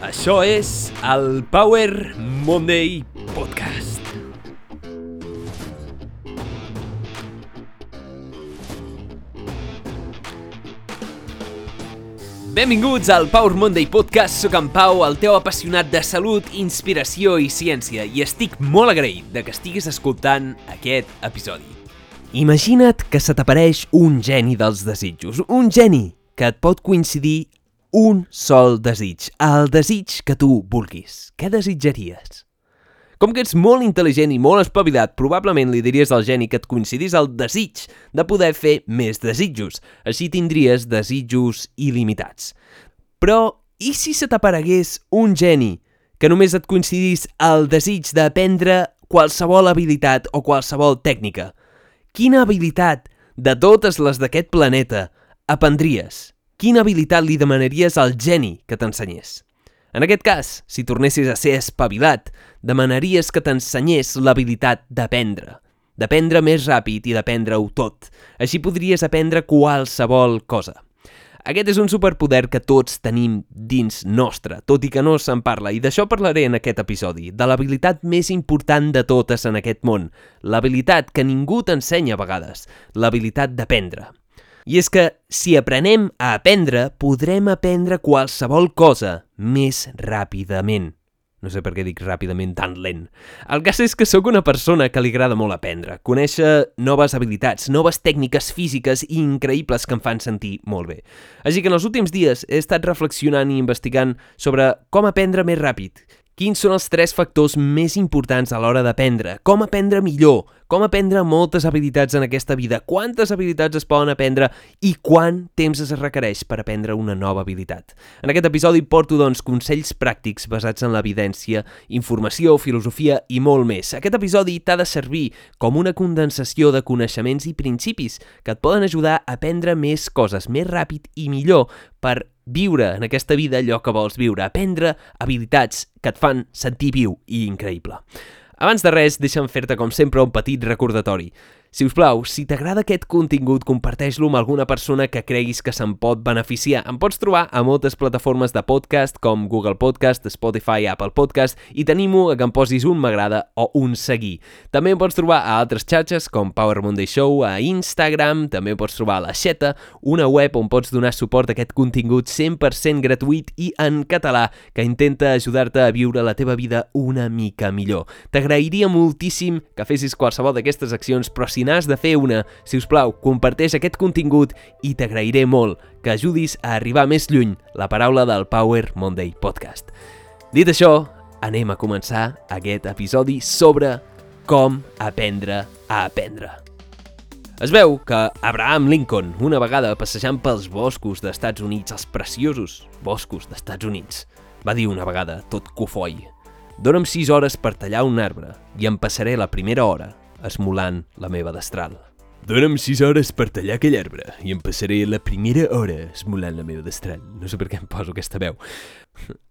Això és el Power Monday Podcast. Benvinguts al Power Monday Podcast. Soc en Pau, el teu apassionat de salut, inspiració i ciència, i estic molt agraït de que estiguis escoltant aquest episodi. Imagina't que se t'apareix un geni dels desitjos, un geni que et pot coincidir un sol desig, el desig que tu vulguis. Què desitjaries? Com que ets molt intel·ligent i molt espavilat, probablement li diries al geni que et coincidís el desig de poder fer més desitjos. Així tindries desitjos il·limitats. Però, i si se t'aparegués un geni que només et coincidís el desig d'aprendre qualsevol habilitat o qualsevol tècnica? Quina habilitat de totes les d'aquest planeta aprendries? Quina habilitat li demanaries al geni que t'ensenyés? En aquest cas, si tornessis a ser espavilat, demanaries que t'ensenyés l'habilitat d'aprendre. D'aprendre més ràpid i d'aprendre-ho tot. Així podries aprendre qualsevol cosa. Aquest és un superpoder que tots tenim dins nostre, tot i que no se'n parla, i d'això parlaré en aquest episodi, de l'habilitat més important de totes en aquest món, l'habilitat que ningú t'ensenya a vegades, l'habilitat d'aprendre. I és que, si aprenem a aprendre, podrem aprendre qualsevol cosa més ràpidament. No sé per què dic ràpidament tan lent. El cas és que sóc una persona que li agrada molt aprendre, conèixer noves habilitats, noves tècniques físiques increïbles que em fan sentir molt bé. Així que en els últims dies he estat reflexionant i investigant sobre com aprendre més ràpid, Quins són els tres factors més importants a l'hora d'aprendre? Com aprendre millor? Com aprendre moltes habilitats en aquesta vida? Quantes habilitats es poden aprendre i quant temps es requereix per aprendre una nova habilitat? En aquest episodi porto, doncs, consells pràctics basats en l'evidència, informació, filosofia i molt més. Aquest episodi t'ha de servir com una condensació de coneixements i principis que et poden ajudar a aprendre més coses més ràpid i millor per viure en aquesta vida allò que vols viure, aprendre habilitats que et fan sentir viu i increïble. Abans de res, deixa'm fer-te com sempre un petit recordatori. Si us plau, si t'agrada aquest contingut, comparteix-lo amb alguna persona que creguis que se'n pot beneficiar. Em pots trobar a moltes plataformes de podcast com Google Podcast, Spotify, Apple Podcast i t'animo a que em posis un m'agrada o un seguir. També em pots trobar a altres xarxes com Power Monday Show, a Instagram, també pots trobar a la Xeta, una web on pots donar suport a aquest contingut 100% gratuït i en català que intenta ajudar-te a viure la teva vida una mica millor. T'agrairia moltíssim que fessis qualsevol d'aquestes accions, però si si n'has de fer una, si us plau, comparteix aquest contingut i t'agrairé molt que ajudis a arribar més lluny la paraula del Power Monday Podcast. Dit això, anem a començar aquest episodi sobre com aprendre a aprendre. Es veu que Abraham Lincoln, una vegada passejant pels boscos d'Estats Units, els preciosos boscos d'Estats Units, va dir una vegada, tot cofoi, Dóna'm sis hores per tallar un arbre i em passaré la primera hora esmolant la meva destral. Dóna'm sis hores per tallar aquell arbre i em passaré la primera hora esmolant la meva destral. No sé per què em poso aquesta veu.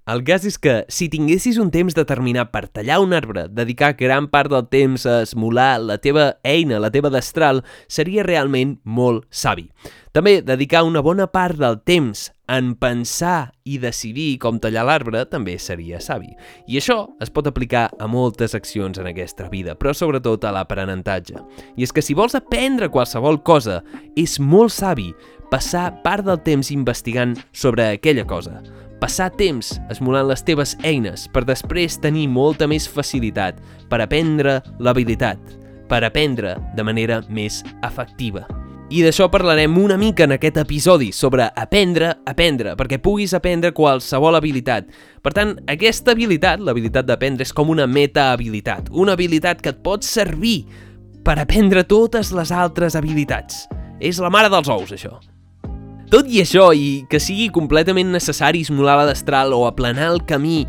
El cas és que, si tinguessis un temps determinat per tallar un arbre, dedicar gran part del temps a esmolar la teva eina, la teva destral, seria realment molt savi. També dedicar una bona part del temps en pensar i decidir com tallar l'arbre també seria savi. I això es pot aplicar a moltes accions en aquesta vida, però sobretot a l'aprenentatge. I és que si vols aprendre qualsevol cosa, és molt savi passar part del temps investigant sobre aquella cosa passar temps esmolant les teves eines per després tenir molta més facilitat per aprendre l'habilitat, per aprendre de manera més efectiva. I d'això parlarem una mica en aquest episodi, sobre aprendre, aprendre, perquè puguis aprendre qualsevol habilitat. Per tant, aquesta habilitat, l'habilitat d'aprendre, és com una meta-habilitat, una habilitat que et pot servir per aprendre totes les altres habilitats. És la mare dels ous, això. Tot i això, i que sigui completament necessari esmolar la destral o aplanar el camí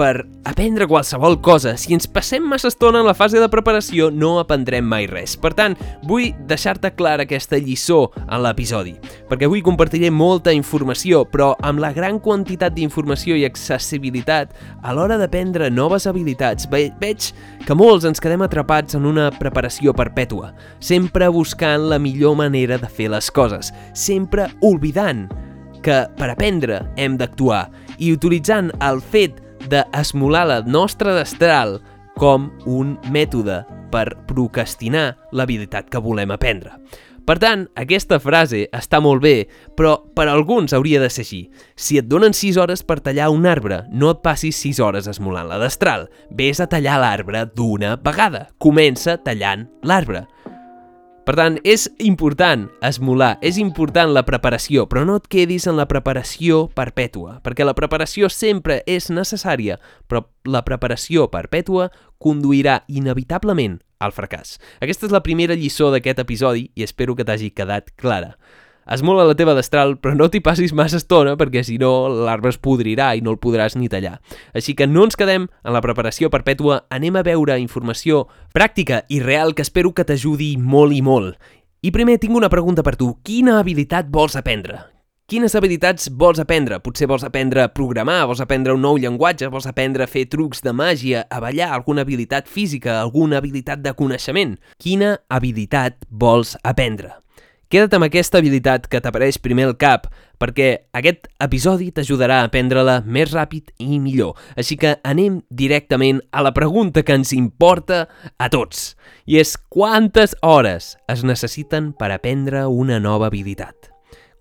per aprendre qualsevol cosa, si ens passem massa estona en la fase de preparació, no aprendrem mai res. Per tant, vull deixar-te clara aquesta lliçó en l'episodi, perquè avui compartiré molta informació, però amb la gran quantitat d'informació i accessibilitat, a l'hora d'aprendre noves habilitats, ve veig que molts ens quedem atrapats en una preparació perpètua, sempre buscant la millor manera de fer les coses, sempre oblidant que per aprendre hem d'actuar i utilitzant el fet d'esmolar la nostra destral com un mètode per procrastinar l'habilitat que volem aprendre. Per tant, aquesta frase està molt bé, però per alguns hauria de ser així. Si et donen 6 hores per tallar un arbre, no et passis 6 hores esmolant la destral. Ves a tallar l'arbre d'una vegada. Comença tallant l'arbre. Per tant, és important esmolar, és important la preparació, però no et quedis en la preparació perpètua, perquè la preparació sempre és necessària, però la preparació perpètua conduirà inevitablement al fracàs. Aquesta és la primera lliçó d'aquest episodi i espero que t'hagi quedat clara. Esmola la teva destral, però no t'hi passis massa estona perquè si no l'arbre es podrirà i no el podràs ni tallar. Així que no ens quedem en la preparació perpètua, anem a veure informació pràctica i real que espero que t'ajudi molt i molt. I primer tinc una pregunta per tu. Quina habilitat vols aprendre? Quines habilitats vols aprendre? Potser vols aprendre a programar, vols aprendre un nou llenguatge, vols aprendre a fer trucs de màgia, a ballar, alguna habilitat física, alguna habilitat de coneixement. Quina habilitat vols aprendre? Queda't amb aquesta habilitat que t'apareix primer al cap, perquè aquest episodi t'ajudarà a aprendre-la més ràpid i millor. Així que anem directament a la pregunta que ens importa a tots. I és quantes hores es necessiten per aprendre una nova habilitat?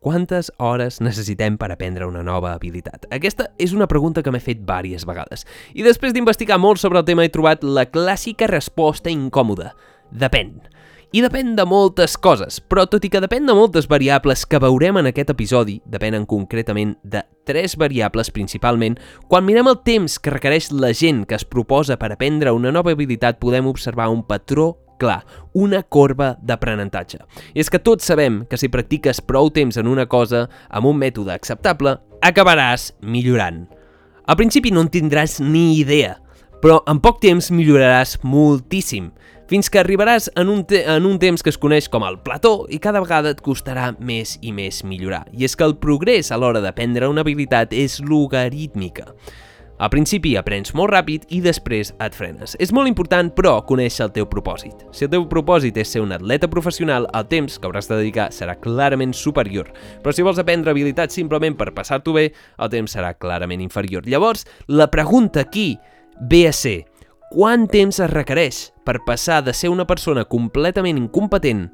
Quantes hores necessitem per aprendre una nova habilitat? Aquesta és una pregunta que m'he fet diverses vegades. I després d'investigar molt sobre el tema he trobat la clàssica resposta incòmoda. Depèn. I depèn de moltes coses, però tot i que depèn de moltes variables que veurem en aquest episodi, depenen concretament de tres variables principalment, quan mirem el temps que requereix la gent que es proposa per aprendre una nova habilitat podem observar un patró clar, una corba d'aprenentatge. És que tots sabem que si practiques prou temps en una cosa amb un mètode acceptable, acabaràs millorant. Al principi no en tindràs ni idea, però en poc temps milloraràs moltíssim fins que arribaràs en un, en un temps que es coneix com el plató i cada vegada et costarà més i més millorar. I és que el progrés a l'hora d'aprendre una habilitat és logarítmica. Al principi aprens molt ràpid i després et frenes. És molt important, però, conèixer el teu propòsit. Si el teu propòsit és ser un atleta professional, el temps que hauràs de dedicar serà clarament superior. Però si vols aprendre habilitats simplement per passar-t'ho bé, el temps serà clarament inferior. Llavors, la pregunta aquí ve a ser quant temps es requereix per passar de ser una persona completament incompetent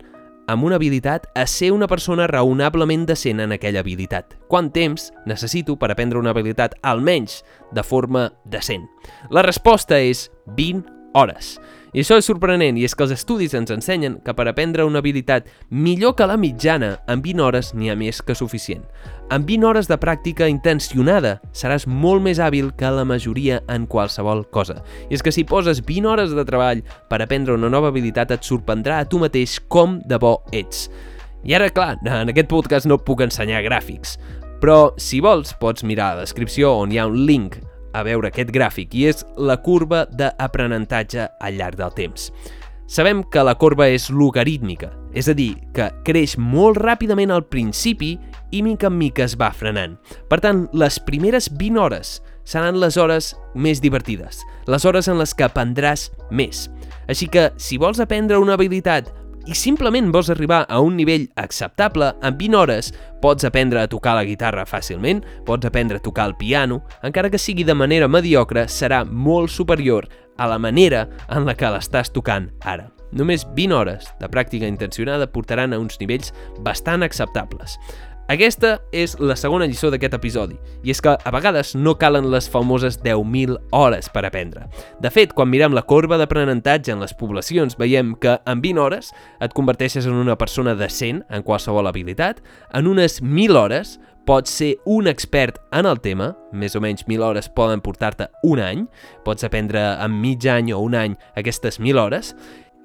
amb una habilitat a ser una persona raonablement decent en aquella habilitat. Quant temps necessito per aprendre una habilitat, almenys de forma decent? La resposta és 20 hores. I això és sorprenent, i és que els estudis ens ensenyen que per aprendre una habilitat millor que la mitjana, en 20 hores n'hi ha més que suficient. En 20 hores de pràctica intencionada seràs molt més hàbil que la majoria en qualsevol cosa. I és que si poses 20 hores de treball per aprendre una nova habilitat et sorprendrà a tu mateix com de bo ets. I ara, clar, en aquest podcast no puc ensenyar gràfics, però si vols pots mirar a la descripció on hi ha un link a veure aquest gràfic i és la curva d'aprenentatge al llarg del temps. Sabem que la corba és logarítmica, és a dir, que creix molt ràpidament al principi i mica en mica es va frenant. Per tant, les primeres 20 hores seran les hores més divertides, les hores en les que aprendràs més. Així que, si vols aprendre una habilitat i simplement vols arribar a un nivell acceptable, en 20 hores pots aprendre a tocar la guitarra fàcilment, pots aprendre a tocar el piano, encara que sigui de manera mediocre, serà molt superior a la manera en la que l'estàs tocant ara. Només 20 hores de pràctica intencionada portaran a uns nivells bastant acceptables. Aquesta és la segona lliçó d'aquest episodi, i és que a vegades no calen les famoses 10.000 hores per aprendre. De fet, quan mirem la corba d'aprenentatge en les poblacions, veiem que en 20 hores et converteixes en una persona decent en qualsevol habilitat, en unes 1.000 hores pots ser un expert en el tema, més o menys 1.000 hores poden portar-te un any, pots aprendre en mig any o un any aquestes 1.000 hores,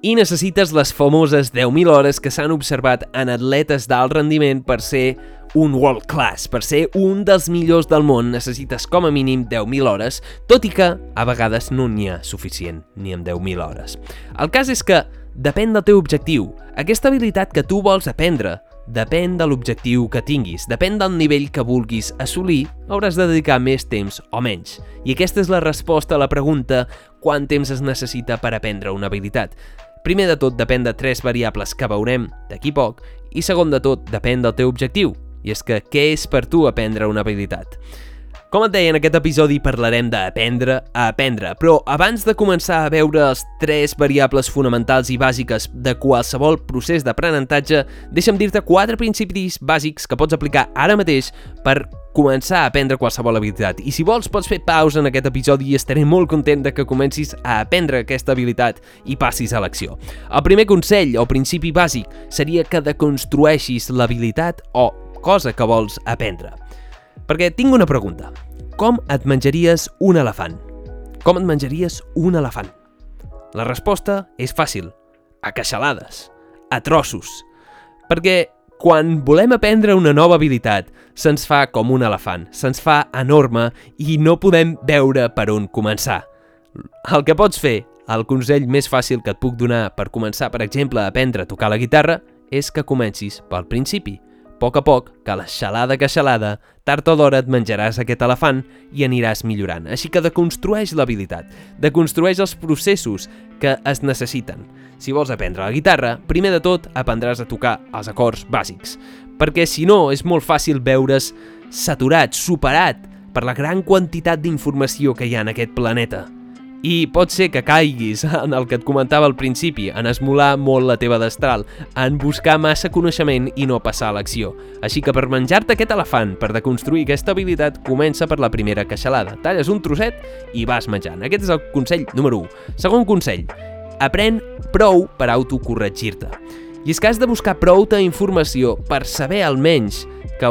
i necessites les famoses 10.000 hores que s'han observat en atletes d'alt rendiment per ser un world class, per ser un dels millors del món necessites com a mínim 10.000 hores, tot i que a vegades no n'hi ha suficient ni amb 10.000 hores. El cas és que depèn del teu objectiu. Aquesta habilitat que tu vols aprendre depèn de l'objectiu que tinguis, depèn del nivell que vulguis assolir, hauràs de dedicar més temps o menys. I aquesta és la resposta a la pregunta quant temps es necessita per aprendre una habilitat. Primer de tot depèn de tres variables que veurem d'aquí poc i segon de tot depèn del teu objectiu, i és que què és per tu aprendre una habilitat? Com et deia, en aquest episodi parlarem d'aprendre a aprendre, però abans de començar a veure els tres variables fonamentals i bàsiques de qualsevol procés d'aprenentatge, deixa'm dir-te quatre principis bàsics que pots aplicar ara mateix per començar a aprendre qualsevol habilitat. I si vols, pots fer pausa en aquest episodi i estaré molt content de que comencis a aprendre aquesta habilitat i passis a l'acció. El primer consell o principi bàsic seria que deconstrueixis l'habilitat o cosa que vols aprendre. Perquè tinc una pregunta. Com et menjaries un elefant? Com et menjaries un elefant? La resposta és fàcil. A queixalades. A trossos. Perquè quan volem aprendre una nova habilitat, se'ns fa com un elefant, se'ns fa enorme i no podem veure per on començar. El que pots fer, el consell més fàcil que et puc donar per començar, per exemple, a aprendre a tocar la guitarra, és que comencis pel principi – poc a poc, que la xalada que xalada, tard o d'hora et menjaràs aquest elefant i aniràs millorant. Així que deconstrueix l'habilitat, deconstrueix els processos que es necessiten. Si vols aprendre la guitarra, primer de tot aprendràs a tocar els acords bàsics, perquè si no és molt fàcil veure's saturat, superat per la gran quantitat d'informació que hi ha en aquest planeta. I pot ser que caiguis en el que et comentava al principi, en esmolar molt la teva destral, en buscar massa coneixement i no passar a l'acció. Així que per menjar-te aquest elefant, per deconstruir aquesta habilitat, comença per la primera queixalada. Talles un trosset i vas menjant. Aquest és el consell número 1. Segon consell, aprèn prou per autocorregir-te. I és que has de buscar prou de informació per saber almenys que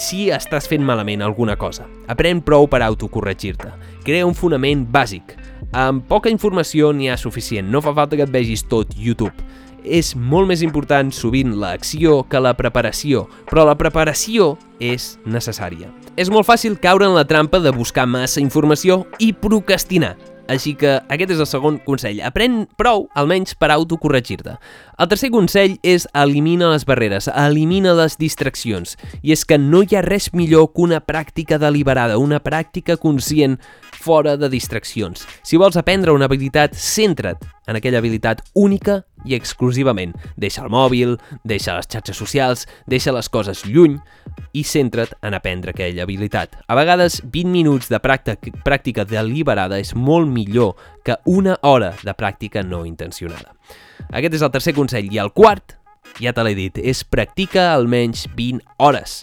si estàs fent malament alguna cosa. Aprèn prou per autocorregir-te. Crea un fonament bàsic. Amb poca informació n'hi ha suficient, no fa falta que et vegis tot YouTube. És molt més important sovint l'acció que la preparació, però la preparació és necessària. És molt fàcil caure en la trampa de buscar massa informació i procrastinar. Així que aquest és el segon consell. Aprèn prou, almenys, per autocorregir-te. El tercer consell és elimina les barreres, elimina les distraccions. I és que no hi ha res millor que una pràctica deliberada, una pràctica conscient fora de distraccions. Si vols aprendre una habilitat, centra't en aquella habilitat única i exclusivament. Deixa el mòbil, deixa les xarxes socials, deixa les coses lluny i centra't en aprendre aquella habilitat. A vegades, 20 minuts de pràctica, pràctica deliberada és molt millor que una hora de pràctica no intencionada. Aquest és el tercer consell. I el quart, ja te l'he dit, és practica almenys 20 hores.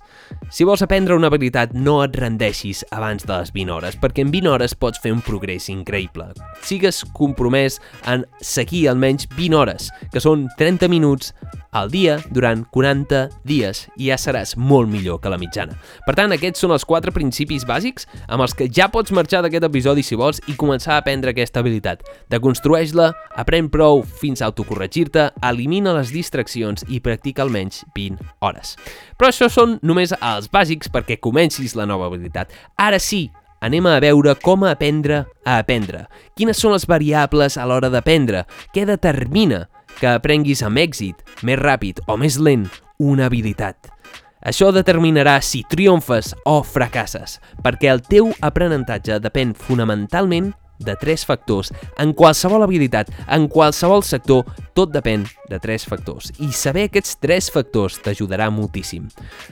Si vols aprendre una habilitat, no et rendeixis abans de les 20 hores, perquè en 20 hores pots fer un progrés increïble. Sigues compromès en seguir almenys 20 hores, que són 30 minuts al dia durant 40 dies i ja seràs molt millor que la mitjana. Per tant, aquests són els quatre principis bàsics amb els que ja pots marxar d'aquest episodi si vols i començar a aprendre aquesta habilitat. Deconstrueix-la, aprèn prou fins a autocorregir-te, elimina les distraccions i practica almenys 20 hores. Però això són només els bàsics perquè comencis la nova habilitat. Ara sí, anem a veure com aprendre a aprendre. Quines són les variables a l'hora d'aprendre? Què determina que aprenguis amb èxit, més ràpid o més lent, una habilitat? Això determinarà si triomfes o fracasses, perquè el teu aprenentatge depèn fonamentalment de tres factors. En qualsevol habilitat, en qualsevol sector, tot depèn de tres factors. I saber aquests tres factors t'ajudarà moltíssim.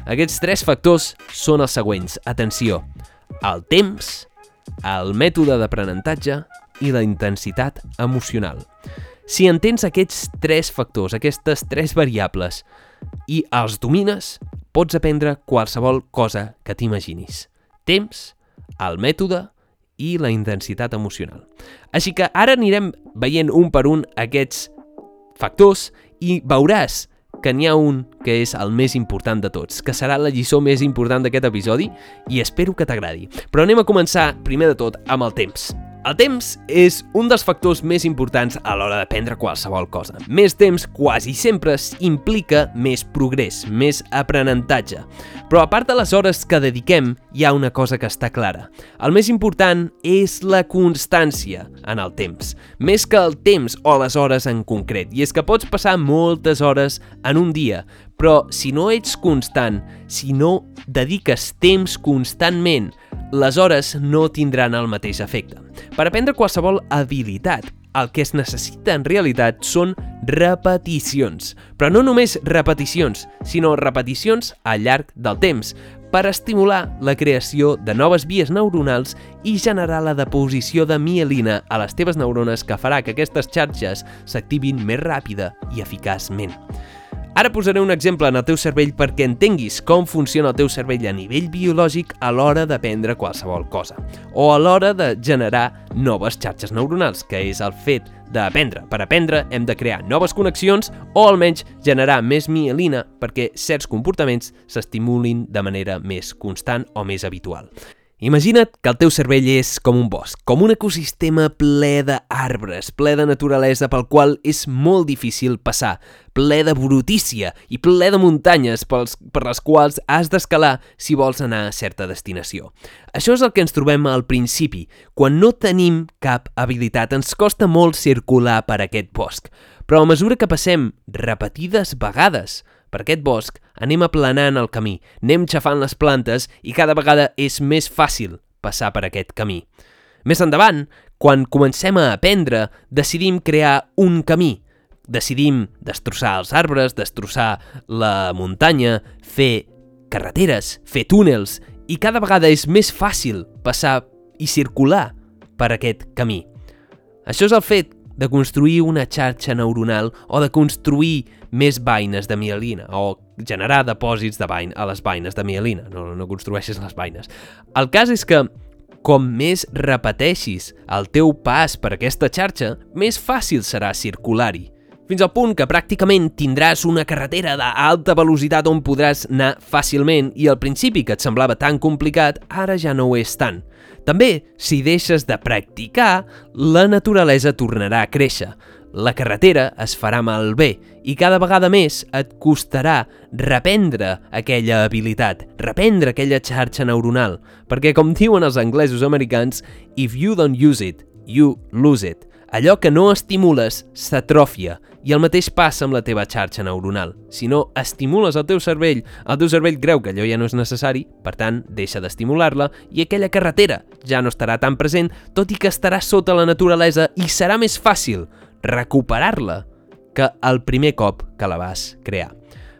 Aquests tres factors són els següents. Atenció, el temps, el mètode d'aprenentatge i la intensitat emocional. Si entens aquests tres factors, aquestes tres variables, i els domines, pots aprendre qualsevol cosa que t'imaginis. Temps, el mètode i la intensitat emocional. Així que ara anirem veient un per un aquests factors i veuràs que n'hi ha un que és el més important de tots, que serà la lliçó més important d'aquest episodi i espero que t'agradi. Però anem a començar, primer de tot, amb el temps. El temps és un dels factors més importants a l'hora d'aprendre qualsevol cosa. Més temps quasi sempre implica més progrés, més aprenentatge. Però a part de les hores que dediquem, hi ha una cosa que està clara. El més important és la constància en el temps, més que el temps o les hores en concret. I és que pots passar moltes hores en un dia, però si no ets constant, si no dediques temps constantment les hores no tindran el mateix efecte. Per aprendre qualsevol habilitat, el que es necessita en realitat són repeticions. Però no només repeticions, sinó repeticions al llarg del temps, per estimular la creació de noves vies neuronals i generar la deposició de mielina a les teves neurones que farà que aquestes xarxes s'activin més ràpida i eficaçment. Ara posaré un exemple en el teu cervell perquè entenguis com funciona el teu cervell a nivell biològic a l'hora d'aprendre qualsevol cosa, o a l'hora de generar noves xarxes neuronals, que és el fet d'aprendre. Per aprendre hem de crear noves connexions o almenys generar més mielina perquè certs comportaments s'estimulin de manera més constant o més habitual. Imagina't que el teu cervell és com un bosc, com un ecosistema ple d'arbres, ple de naturalesa pel qual és molt difícil passar, ple de brutícia i ple de muntanyes pels, per les quals has d'escalar si vols anar a certa destinació. Això és el que ens trobem al principi, quan no tenim cap habilitat, ens costa molt circular per aquest bosc, però a mesura que passem repetides vegades per aquest bosc anem aplanant el camí, anem xafant les plantes i cada vegada és més fàcil passar per aquest camí. Més endavant, quan comencem a aprendre, decidim crear un camí. Decidim destrossar els arbres, destrossar la muntanya, fer carreteres, fer túnels, i cada vegada és més fàcil passar i circular per aquest camí. Això és el fet de construir una xarxa neuronal o de construir més vaines de mielina o generar depòsits de vain a les vaines de mielina, no, no construeixes les vaines. El cas és que com més repeteixis el teu pas per aquesta xarxa, més fàcil serà circular-hi. Fins al punt que pràcticament tindràs una carretera d'alta velocitat on podràs anar fàcilment i al principi que et semblava tan complicat, ara ja no ho és tant. També, si deixes de practicar, la naturalesa tornarà a créixer. La carretera es farà malbé i cada vegada més et costarà reprendre aquella habilitat, reprendre aquella xarxa neuronal, perquè com diuen els anglesos americans, if you don't use it, you lose it. Allò que no estimules s'atròfia i el mateix passa amb la teva xarxa neuronal. Si no estimules el teu cervell, el teu cervell creu que allò ja no és necessari, per tant, deixa d'estimular-la i aquella carretera ja no estarà tan present, tot i que estarà sota la naturalesa i serà més fàcil recuperar-la que el primer cop que la vas crear.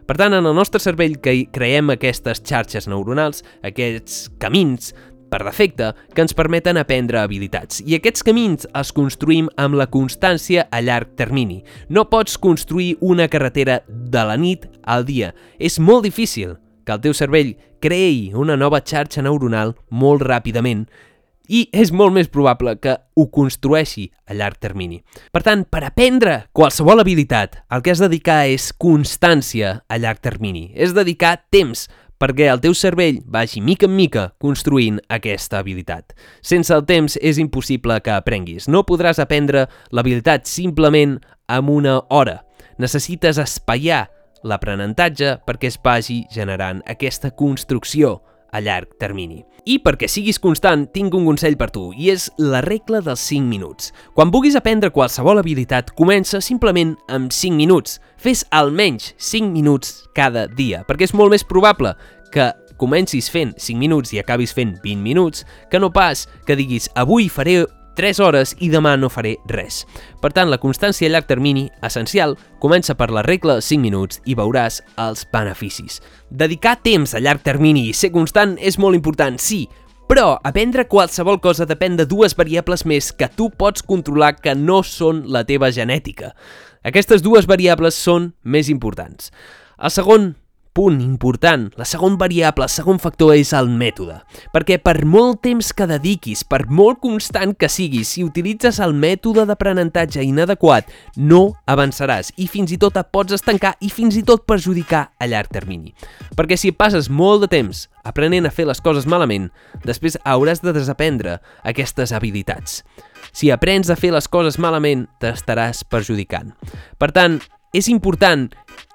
Per tant, en el nostre cervell que creem aquestes xarxes neuronals, aquests camins per defecte, que ens permeten aprendre habilitats. I aquests camins els construïm amb la constància a llarg termini. No pots construir una carretera de la nit al dia. És molt difícil que el teu cervell creï una nova xarxa neuronal molt ràpidament i és molt més probable que ho construeixi a llarg termini. Per tant, per aprendre qualsevol habilitat, el que has de dedicar és constància a llarg termini. És dedicar temps perquè el teu cervell vagi mica en mica construint aquesta habilitat. Sense el temps és impossible que aprenguis. No podràs aprendre l'habilitat simplement amb una hora. Necessites espaiar l'aprenentatge perquè es vagi generant aquesta construcció a llarg termini. I perquè siguis constant, tinc un consell per tu, i és la regla dels 5 minuts. Quan vulguis aprendre qualsevol habilitat, comença simplement amb 5 minuts. Fes almenys 5 minuts cada dia, perquè és molt més probable que comencis fent 5 minuts i acabis fent 20 minuts, que no pas que diguis avui faré 3 hores i demà no faré res. Per tant, la constància a llarg termini, essencial, comença per la regla 5 minuts i veuràs els beneficis. Dedicar temps a llarg termini i ser constant és molt important, sí, però aprendre qualsevol cosa depèn de dues variables més que tu pots controlar que no són la teva genètica. Aquestes dues variables són més importants. El segon punt important, la segon variable, el segon factor és el mètode. Perquè per molt temps que dediquis, per molt constant que siguis, si utilitzes el mètode d'aprenentatge inadequat, no avançaràs i fins i tot et pots estancar i fins i tot perjudicar a llarg termini. Perquè si passes molt de temps aprenent a fer les coses malament, després hauràs de desaprendre aquestes habilitats. Si aprens a fer les coses malament, t'estaràs perjudicant. Per tant, és important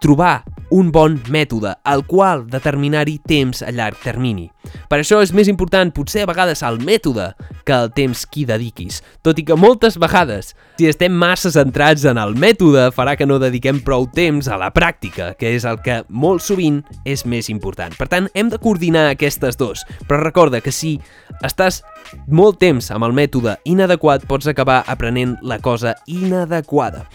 trobar un bon mètode al qual determinar-hi temps a llarg termini. Per això és més important potser a vegades el mètode que el temps que hi dediquis, tot i que moltes vegades, si estem massa centrats en el mètode, farà que no dediquem prou temps a la pràctica, que és el que molt sovint és més important. Per tant, hem de coordinar aquestes dos, però recorda que si estàs molt temps amb el mètode inadequat, pots acabar aprenent la cosa inadequada.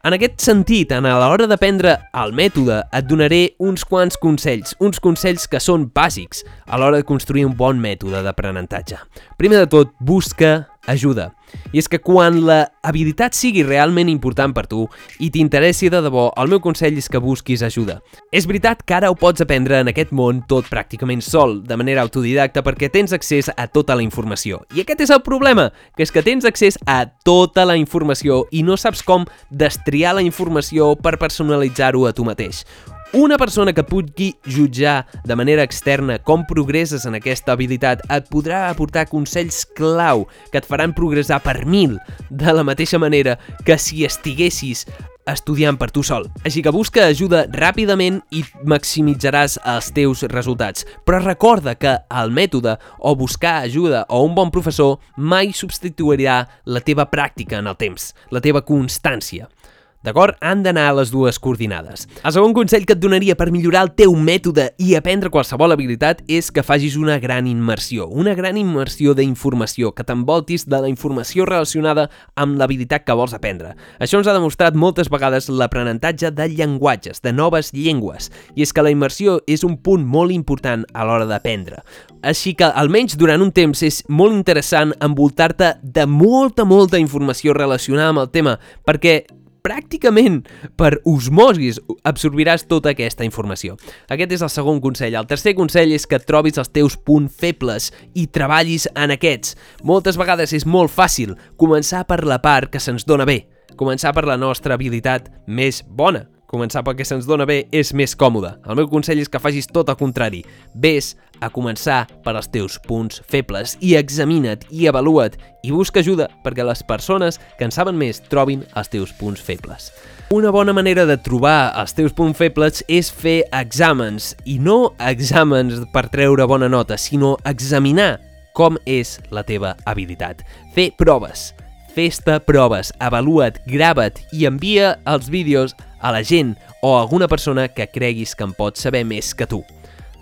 En aquest sentit, a l'hora d'aprendre el mètode, et donaré uns quants consells, uns consells que són bàsics a l'hora de construir un bon mètode d'aprenentatge. Primer de tot, busca ajuda. I és que quan la habilitat sigui realment important per tu i t'interessi de debò, el meu consell és que busquis ajuda. És veritat que ara ho pots aprendre en aquest món tot pràcticament sol, de manera autodidacta, perquè tens accés a tota la informació. I aquest és el problema, que és que tens accés a tota la informació i no saps com destriar la informació per personalitzar-ho a tu mateix. Una persona que pugui jutjar de manera externa com progresses en aquesta habilitat et podrà aportar consells clau que et faran progressar per mil, de la mateixa manera que si estiguessis estudiant per tu sol. Així que busca ajuda ràpidament i maximitzaràs els teus resultats. Però recorda que el mètode o buscar ajuda o un bon professor mai substituirà la teva pràctica en el temps, la teva constància. D'acord? Han d'anar a les dues coordinades. El segon consell que et donaria per millorar el teu mètode i aprendre qualsevol habilitat és que facis una gran immersió, una gran immersió d'informació, que t'envoltis de la informació relacionada amb l'habilitat que vols aprendre. Això ens ha demostrat moltes vegades l'aprenentatge de llenguatges, de noves llengües, i és que la immersió és un punt molt important a l'hora d'aprendre. Així que, almenys durant un temps, és molt interessant envoltar-te de molta, molta informació relacionada amb el tema, perquè pràcticament per osmosis absorbiràs tota aquesta informació. Aquest és el segon consell. El tercer consell és que trobis els teus punts febles i treballis en aquests. Moltes vegades és molt fàcil començar per la part que se'ns dona bé, començar per la nostra habilitat més bona, començar pel que se'ns dona bé és més còmode. El meu consell és que facis tot el contrari. Ves a començar per als teus punts febles i examina't i avalua't i busca ajuda perquè les persones que en saben més trobin els teus punts febles. Una bona manera de trobar els teus punts febles és fer exàmens, i no exàmens per treure bona nota, sinó examinar com és la teva habilitat. Fer proves, festa proves, avalua't, grava't i envia els vídeos a la gent o a alguna persona que creguis que en pot saber més que tu.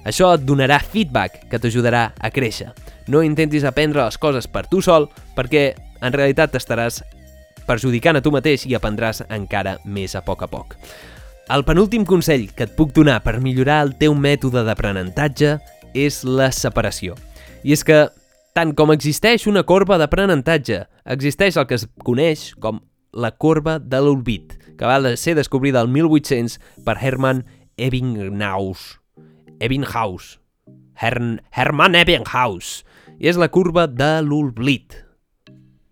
Això et donarà feedback que t'ajudarà a créixer. No intentis aprendre les coses per tu sol perquè en realitat t'estaràs perjudicant a tu mateix i aprendràs encara més a poc a poc. El penúltim consell que et puc donar per millorar el teu mètode d'aprenentatge és la separació. I és que, tant com existeix una corba d'aprenentatge, existeix el que es coneix com la corba de l'olbit, que va ser descobrida el 1800 per Hermann Ebbinghaus. Ebbinghaus. Hern Hermann Ebbinghaus. I és la curva de l'olbit.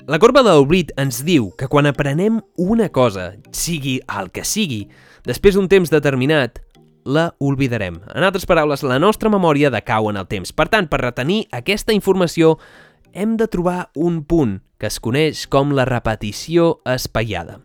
La corba de l'oblit ens diu que quan aprenem una cosa, sigui el que sigui, després d'un temps determinat, la oblidarem. En altres paraules, la nostra memòria decau en el temps. Per tant, per retenir aquesta informació, hem de trobar un punt que es coneix com la repetició espaiada.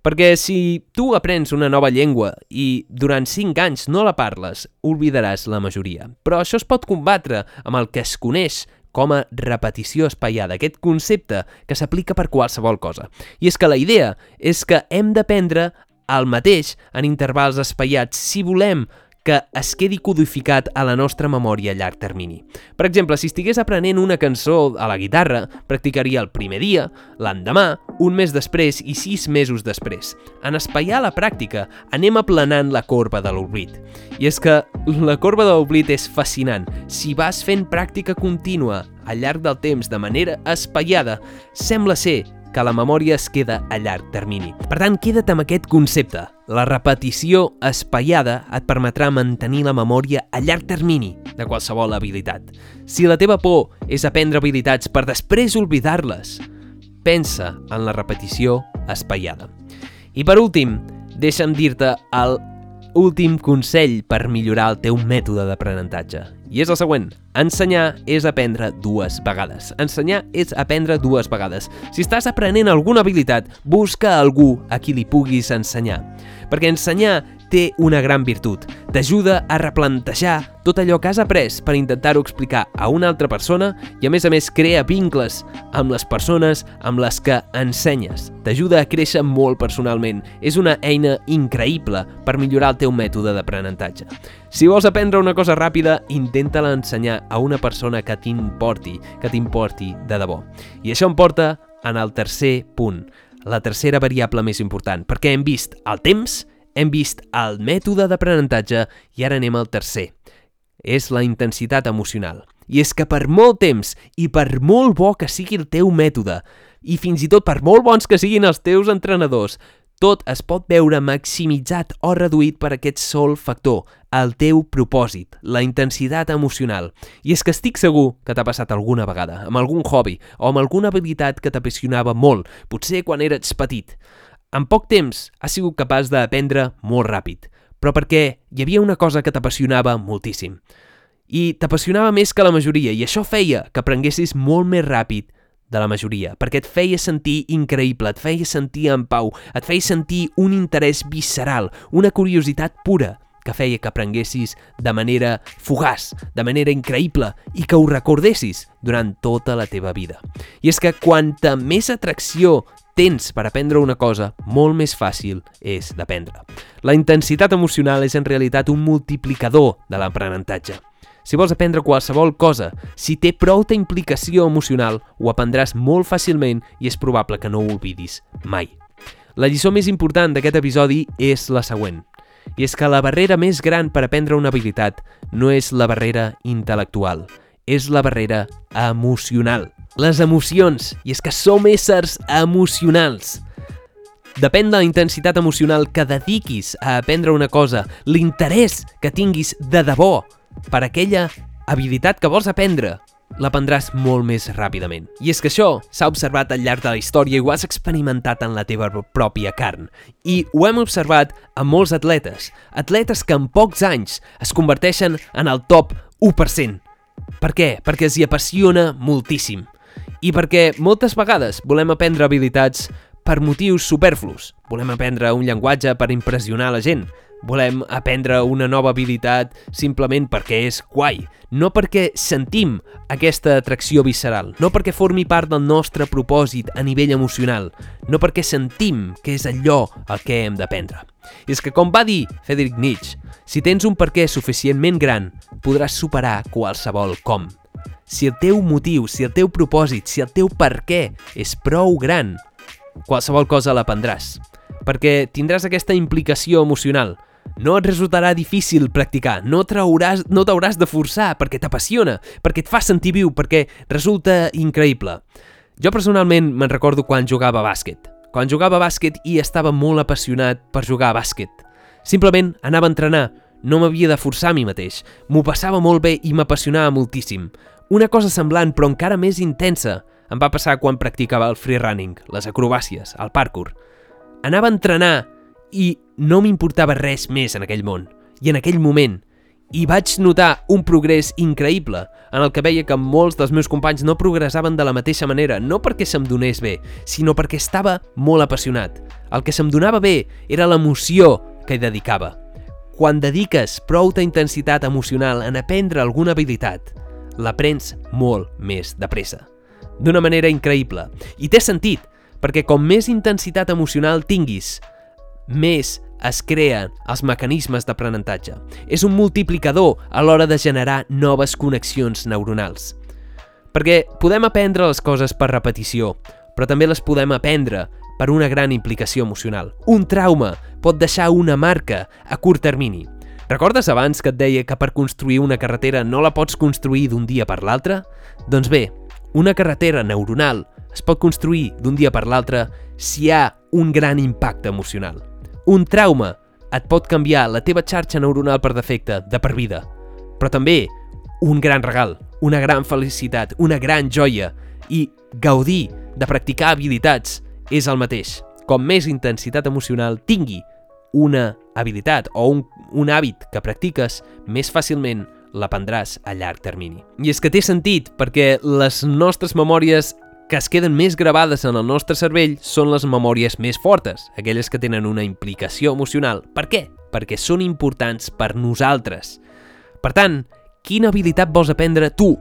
Perquè si tu aprens una nova llengua i durant 5 anys no la parles, oblidaràs la majoria. Però això es pot combatre amb el que es coneix com a repetició espaiada, aquest concepte que s'aplica per qualsevol cosa. I és que la idea és que hem d'aprendre el mateix en intervals espaiats si volem que es quedi codificat a la nostra memòria a llarg termini. Per exemple, si estigués aprenent una cançó a la guitarra, practicaria el primer dia, l'endemà, un mes després i sis mesos després. En espaiar la pràctica, anem aplanant la corba de l'oblit. I és que la corba de l'oblit és fascinant. Si vas fent pràctica contínua al llarg del temps de manera espaiada, sembla ser que la memòria es queda a llarg termini. Per tant, queda't amb aquest concepte. La repetició espaiada et permetrà mantenir la memòria a llarg termini de qualsevol habilitat. Si la teva por és aprendre habilitats per després oblidar-les, pensa en la repetició espaiada. I per últim, deixa'm dir-te el últim consell per millorar el teu mètode d'aprenentatge. I és el següent. Ensenyar és aprendre dues vegades. Ensenyar és aprendre dues vegades. Si estàs aprenent alguna habilitat, busca algú a qui li puguis ensenyar. Perquè ensenyar té una gran virtut. T'ajuda a replantejar tot allò que has après per intentar-ho explicar a una altra persona i a més a més crea vincles amb les persones amb les que ensenyes. T'ajuda a créixer molt personalment. És una eina increïble per millorar el teu mètode d'aprenentatge. Si vols aprendre una cosa ràpida, intenta-la ensenyar a una persona que t'importi, que t'importi de debò. I això em porta en el tercer punt, la tercera variable més important, perquè hem vist el temps, hem vist el mètode d'aprenentatge i ara anem al tercer. És la intensitat emocional. I és que per molt temps i per molt bo que sigui el teu mètode, i fins i tot per molt bons que siguin els teus entrenadors, tot es pot veure maximitzat o reduït per aquest sol factor, el teu propòsit, la intensitat emocional. I és que estic segur que t'ha passat alguna vegada, amb algun hobby o amb alguna habilitat que t'apassionava molt, potser quan eres petit. En poc temps has sigut capaç d'aprendre molt ràpid, però perquè hi havia una cosa que t'apassionava moltíssim. I t'apassionava més que la majoria, i això feia que aprenguessis molt més ràpid de la majoria, perquè et feia sentir increïble, et feia sentir en pau, et feia sentir un interès visceral, una curiositat pura, que feia que aprenguessis de manera fugaç, de manera increïble i que ho recordessis durant tota la teva vida. I és que quanta més atracció tens per aprendre una cosa, molt més fàcil és d'aprendre. La intensitat emocional és en realitat un multiplicador de l'aprenentatge. Si vols aprendre qualsevol cosa, si té prou implicació emocional, ho aprendràs molt fàcilment i és probable que no ho oblidis mai. La lliçó més important d'aquest episodi és la següent. I és que la barrera més gran per aprendre una habilitat no és la barrera intel·lectual, és la barrera emocional les emocions, i és que som éssers emocionals. Depèn de la intensitat emocional que dediquis a aprendre una cosa, l'interès que tinguis de debò per aquella habilitat que vols aprendre, l'aprendràs molt més ràpidament. I és que això s'ha observat al llarg de la història i ho has experimentat en la teva pròpia carn. I ho hem observat amb molts atletes, atletes que en pocs anys es converteixen en el top 1%. Per què? Perquè els hi apassiona moltíssim i perquè moltes vegades volem aprendre habilitats per motius superflus. Volem aprendre un llenguatge per impressionar la gent. Volem aprendre una nova habilitat simplement perquè és guai, no perquè sentim aquesta atracció visceral, no perquè formi part del nostre propòsit a nivell emocional, no perquè sentim que és allò el que hem d'aprendre. I és que, com va dir Friedrich Nietzsche, si tens un perquè suficientment gran, podràs superar qualsevol com si el teu motiu, si el teu propòsit, si el teu per què és prou gran, qualsevol cosa l'aprendràs. Perquè tindràs aquesta implicació emocional. No et resultarà difícil practicar, no t'hauràs no de forçar perquè t'apassiona, perquè et fa sentir viu, perquè resulta increïble. Jo personalment me'n recordo quan jugava a bàsquet. Quan jugava a bàsquet i estava molt apassionat per jugar a bàsquet. Simplement anava a entrenar, no m'havia de forçar a mi mateix. M'ho passava molt bé i m'apassionava moltíssim. Una cosa semblant, però encara més intensa, em va passar quan practicava el freerunning, les acrobàcies, el parkour. Anava a entrenar i no m'importava res més en aquell món. I en aquell moment, i vaig notar un progrés increïble en el que veia que molts dels meus companys no progressaven de la mateixa manera, no perquè se'm donés bé, sinó perquè estava molt apassionat. El que se'm donava bé era l'emoció que hi dedicava. Quan dediques prou intensitat emocional en aprendre alguna habilitat, l'aprens molt més de pressa. D'una manera increïble. I té sentit, perquè com més intensitat emocional tinguis, més es creen els mecanismes d'aprenentatge. És un multiplicador a l'hora de generar noves connexions neuronals. Perquè podem aprendre les coses per repetició, però també les podem aprendre per una gran implicació emocional. Un trauma pot deixar una marca a curt termini, Recordes abans que et deia que per construir una carretera no la pots construir d'un dia per l'altre? Doncs bé, una carretera neuronal es pot construir d'un dia per l'altre si hi ha un gran impacte emocional. Un trauma et pot canviar la teva xarxa neuronal per defecte, de per vida. Però també un gran regal, una gran felicitat, una gran joia i gaudir de practicar habilitats és el mateix. Com més intensitat emocional tingui una habilitat o un, un hàbit que practiques, més fàcilment l'aprendràs a llarg termini. I és que té sentit, perquè les nostres memòries que es queden més gravades en el nostre cervell són les memòries més fortes, aquelles que tenen una implicació emocional. Per què? Perquè són importants per nosaltres. Per tant, quina habilitat vols aprendre tu?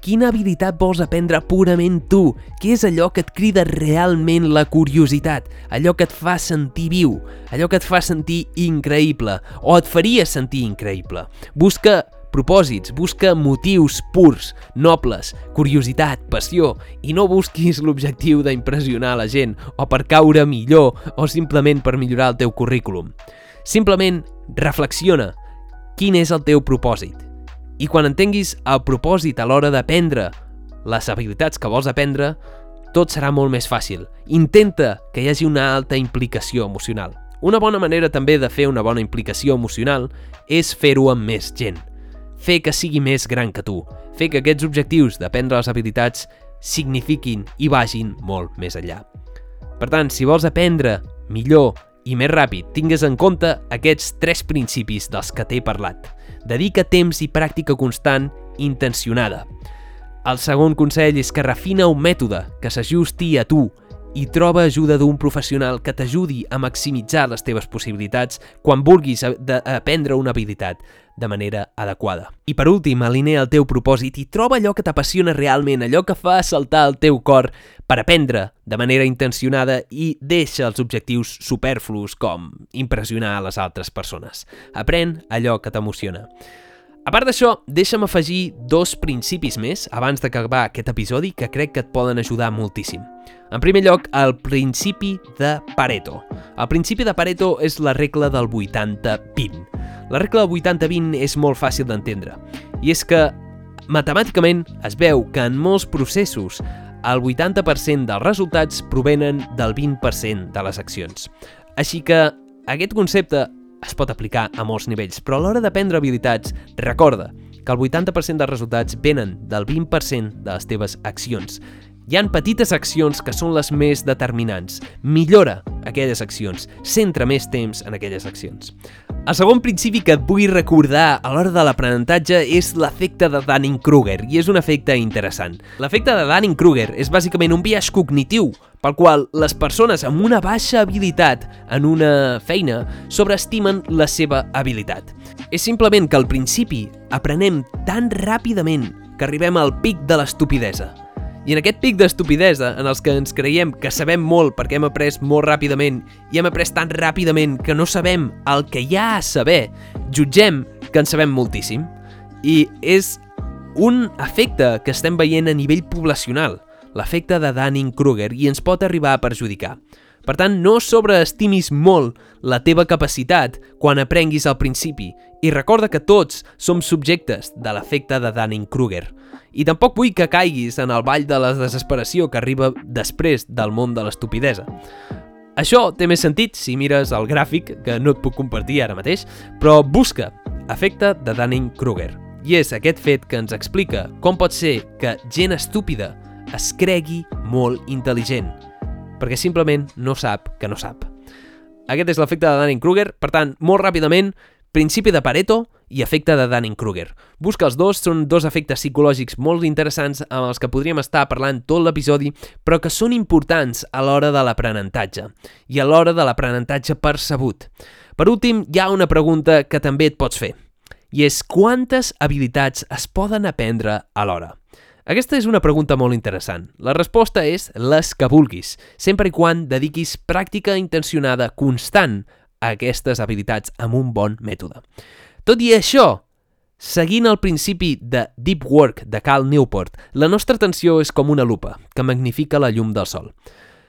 Quina habilitat vols aprendre purament tu? Què és allò que et crida realment la curiositat? Allò que et fa sentir viu? Allò que et fa sentir increïble? O et faria sentir increïble? Busca propòsits, busca motius purs, nobles, curiositat, passió, i no busquis l'objectiu d'impressionar la gent, o per caure millor, o simplement per millorar el teu currículum. Simplement reflexiona quin és el teu propòsit. I quan entenguis el propòsit a l'hora d'aprendre les habilitats que vols aprendre, tot serà molt més fàcil. Intenta que hi hagi una alta implicació emocional. Una bona manera també de fer una bona implicació emocional és fer-ho amb més gent fer que sigui més gran que tu, fer que aquests objectius d'aprendre les habilitats signifiquin i vagin molt més enllà. Per tant, si vols aprendre millor i més ràpid, tingues en compte aquests tres principis dels que t'he parlat. Dedica temps i pràctica constant intencionada. El segon consell és que refina un mètode que s'ajusti a tu i troba ajuda d'un professional que t'ajudi a maximitzar les teves possibilitats quan vulguis aprendre una habilitat de manera adequada. I per últim, alinea el teu propòsit i troba allò que t'apassiona realment, allò que fa saltar el teu cor per aprendre de manera intencionada i deixa els objectius superflus com impressionar a les altres persones. Aprèn allò que t'emociona. A part d'això, deixa'm afegir dos principis més abans d'acabar aquest episodi que crec que et poden ajudar moltíssim. En primer lloc, el principi de Pareto. El principi de Pareto és la regla del 80-20. La regla del 80-20 és molt fàcil d'entendre. I és que, matemàticament, es veu que en molts processos el 80% dels resultats provenen del 20% de les accions. Així que aquest concepte es pot aplicar a molts nivells, però a l'hora d'aprendre habilitats, recorda que el 80% dels resultats venen del 20% de les teves accions. Hi han petites accions que són les més determinants. Millora aquelles accions, centra més temps en aquelles accions. El segon principi que et vull recordar a l'hora de l'aprenentatge és l'efecte de Dunning-Kruger, i és un efecte interessant. L'efecte de Dunning-Kruger és bàsicament un viatge cognitiu pel qual les persones amb una baixa habilitat en una feina sobreestimen la seva habilitat. És simplement que al principi aprenem tan ràpidament que arribem al pic de l'estupidesa. I en aquest pic d'estupidesa, en els que ens creiem que sabem molt perquè hem après molt ràpidament i hem après tan ràpidament que no sabem el que hi ha a saber, jutgem que en sabem moltíssim. I és un efecte que estem veient a nivell poblacional, l'efecte de Dunning-Kruger, i ens pot arribar a perjudicar. Per tant, no sobreestimis molt la teva capacitat quan aprenguis al principi i recorda que tots som subjectes de l'efecte de Dunning-Kruger. I tampoc vull que caiguis en el ball de la desesperació que arriba després del món de l'estupidesa. Això té més sentit si mires el gràfic, que no et puc compartir ara mateix, però busca efecte de Dunning-Kruger. I és aquest fet que ens explica com pot ser que gent estúpida es cregui molt intel·ligent perquè simplement no sap que no sap. Aquest és l'efecte de Dunning-Kruger, per tant, molt ràpidament, principi de Pareto i efecte de Dunning-Kruger. Busca els dos, són dos efectes psicològics molt interessants amb els que podríem estar parlant tot l'episodi, però que són importants a l'hora de l'aprenentatge i a l'hora de l'aprenentatge percebut. Per últim, hi ha una pregunta que també et pots fer, i és quantes habilitats es poden aprendre alhora? Aquesta és una pregunta molt interessant. La resposta és les que vulguis, sempre i quan dediquis pràctica intencionada constant a aquestes habilitats amb un bon mètode. Tot i això, seguint el principi de Deep Work de Cal Newport, la nostra atenció és com una lupa que magnifica la llum del sol.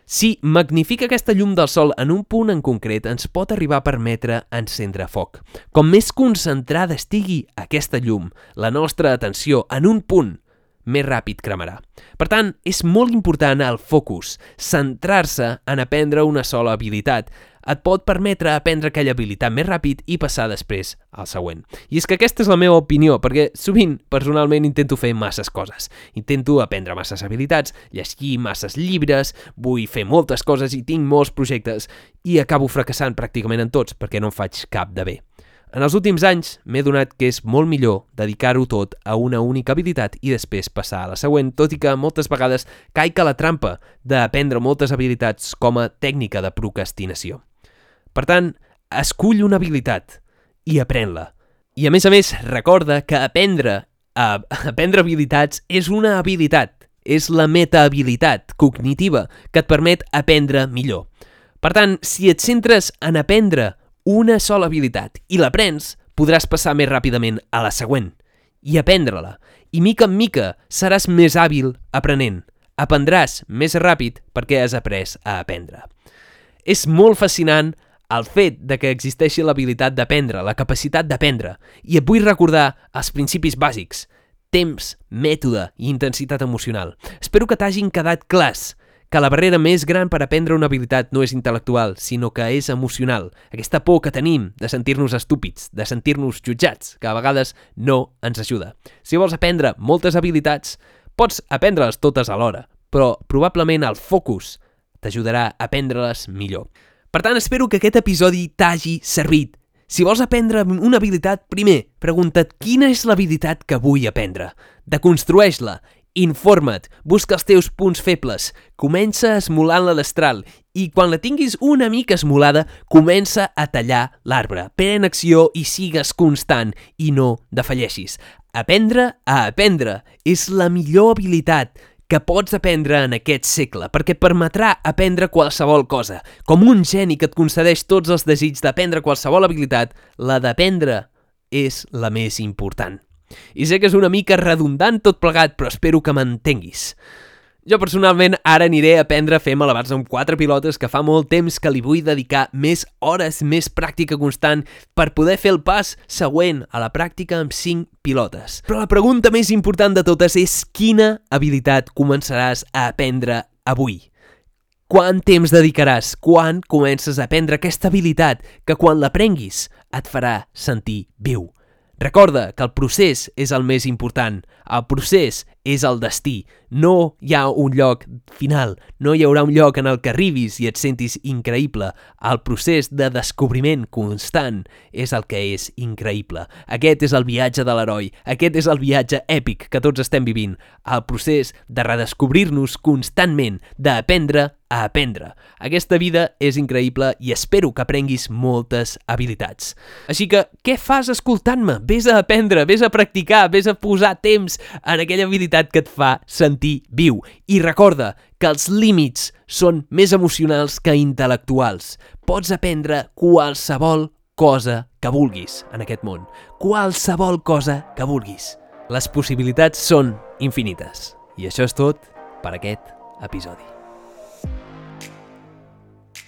Si magnifica aquesta llum del sol en un punt en concret, ens pot arribar a permetre encendre foc. Com més concentrada estigui aquesta llum, la nostra atenció, en un punt, més ràpid cremarà. Per tant, és molt important el focus, centrar-se en aprendre una sola habilitat. Et pot permetre aprendre aquella habilitat més ràpid i passar després al següent. I és que aquesta és la meva opinió, perquè sovint, personalment, intento fer masses coses. Intento aprendre masses habilitats, llegir masses llibres, vull fer moltes coses i tinc molts projectes i acabo fracassant pràcticament en tots perquè no en faig cap de bé. En els últims anys m'he donat que és molt millor dedicar-ho tot a una única habilitat i després passar a la següent, tot i que moltes vegades caic a la trampa d'aprendre moltes habilitats com a tècnica de procrastinació. Per tant, escull una habilitat i apren-la. I a més a més, recorda que aprendre, a, aprendre habilitats és una habilitat, és la metahabilitat cognitiva que et permet aprendre millor. Per tant, si et centres en aprendre una sola habilitat i l'aprens, podràs passar més ràpidament a la següent i aprendre-la. I mica en mica seràs més hàbil aprenent. Aprendràs més ràpid perquè has après a aprendre. És molt fascinant el fet de que existeixi l'habilitat d'aprendre, la capacitat d'aprendre, i et vull recordar els principis bàsics, temps, mètode i intensitat emocional. Espero que t'hagin quedat clars que la barrera més gran per aprendre una habilitat no és intel·lectual, sinó que és emocional. Aquesta por que tenim de sentir-nos estúpids, de sentir-nos jutjats, que a vegades no ens ajuda. Si vols aprendre moltes habilitats, pots aprendre-les totes alhora, però probablement el focus t'ajudarà a aprendre-les millor. Per tant, espero que aquest episodi t'hagi servit. Si vols aprendre una habilitat, primer, pregunta't quina és l'habilitat que vull aprendre. Deconstrueix-la Informa't, busca els teus punts febles, comença esmolant la destral i quan la tinguis una mica esmolada, comença a tallar l'arbre. Pren acció i sigues constant i no defalleixis. Aprendre a aprendre és la millor habilitat que pots aprendre en aquest segle, perquè et permetrà aprendre qualsevol cosa. Com un geni que et concedeix tots els desig d'aprendre qualsevol habilitat, la d'aprendre és la més important. I sé que és una mica redundant tot plegat, però espero que m'entenguis. Jo personalment ara aniré a aprendre a fer malabars amb quatre pilotes que fa molt temps que li vull dedicar més hores, més pràctica constant per poder fer el pas següent a la pràctica amb cinc pilotes. Però la pregunta més important de totes és quina habilitat començaràs a aprendre avui? Quant temps dedicaràs? Quan comences a aprendre aquesta habilitat que quan l'aprenguis et farà sentir viu? Recorda que el procés és el més important. El procés és el destí. No hi ha un lloc final. No hi haurà un lloc en el que arribis i et sentis increïble. El procés de descobriment constant és el que és increïble. Aquest és el viatge de l'heroi. Aquest és el viatge èpic que tots estem vivint. El procés de redescobrir-nos constantment, d'aprendre a aprendre. Aquesta vida és increïble i espero que aprenguis moltes habilitats. Així que, què fas escoltant-me? Ves a aprendre, ves a practicar, ves a posar temps en aquella habilitat que et fa sentir viu. I recorda que els límits són més emocionals que intel·lectuals. Pots aprendre qualsevol cosa que vulguis en aquest món. Qualsevol cosa que vulguis. Les possibilitats són infinites. I això és tot per aquest episodi.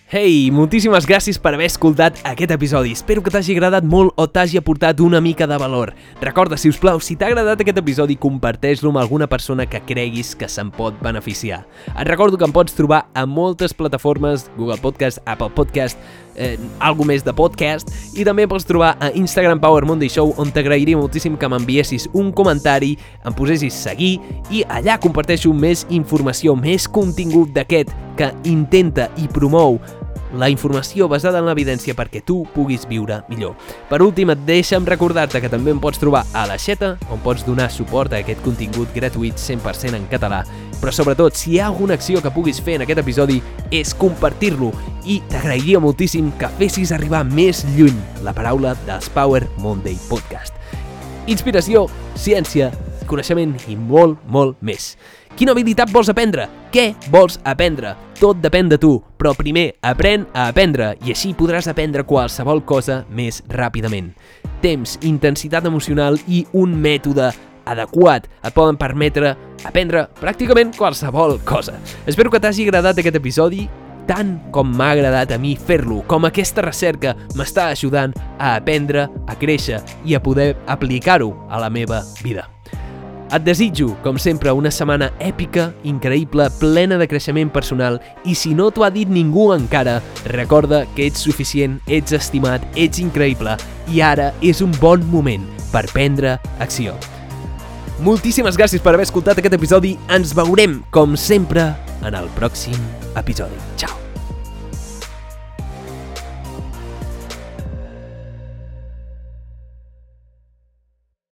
Hey, moltíssimes gràcies per haver escoltat aquest episodi. Espero que t'hagi agradat molt o t'hagi aportat una mica de valor. Recorda, si us plau, si t'ha agradat aquest episodi, comparteix-lo amb alguna persona que creguis que se'n pot beneficiar. Et recordo que em pots trobar a moltes plataformes, Google Podcast, Apple Podcast, eh, algo més de podcast, i també pots trobar a Instagram Power Monday Show, on t'agrairia moltíssim que m'enviessis un comentari, em posessis seguir, i allà comparteixo més informació, més contingut d'aquest que intenta i promou la informació basada en l'evidència perquè tu puguis viure millor. Per últim, et deixa'm recordar-te que també em pots trobar a la Xeta, on pots donar suport a aquest contingut gratuït 100% en català. Però sobretot, si hi ha alguna acció que puguis fer en aquest episodi, és compartir-lo i t'agrairia moltíssim que fessis arribar més lluny la paraula dels Power Monday Podcast. Inspiració, ciència, coneixement i molt, molt més. Quina habilitat vols aprendre? Què vols aprendre? Tot depèn de tu, però primer aprèn a aprendre i així podràs aprendre qualsevol cosa més ràpidament. Temps, intensitat emocional i un mètode adequat et poden permetre aprendre pràcticament qualsevol cosa. Espero que t'hagi agradat aquest episodi tant com m'ha agradat a mi fer-lo, com aquesta recerca m'està ajudant a aprendre, a créixer i a poder aplicar-ho a la meva vida. Et desitjo, com sempre, una setmana èpica, increïble, plena de creixement personal i si no t'ho ha dit ningú encara, recorda que ets suficient, ets estimat, ets increïble i ara és un bon moment per prendre acció. Moltíssimes gràcies per haver escoltat aquest episodi. Ens veurem, com sempre, en el pròxim episodi. Ciao!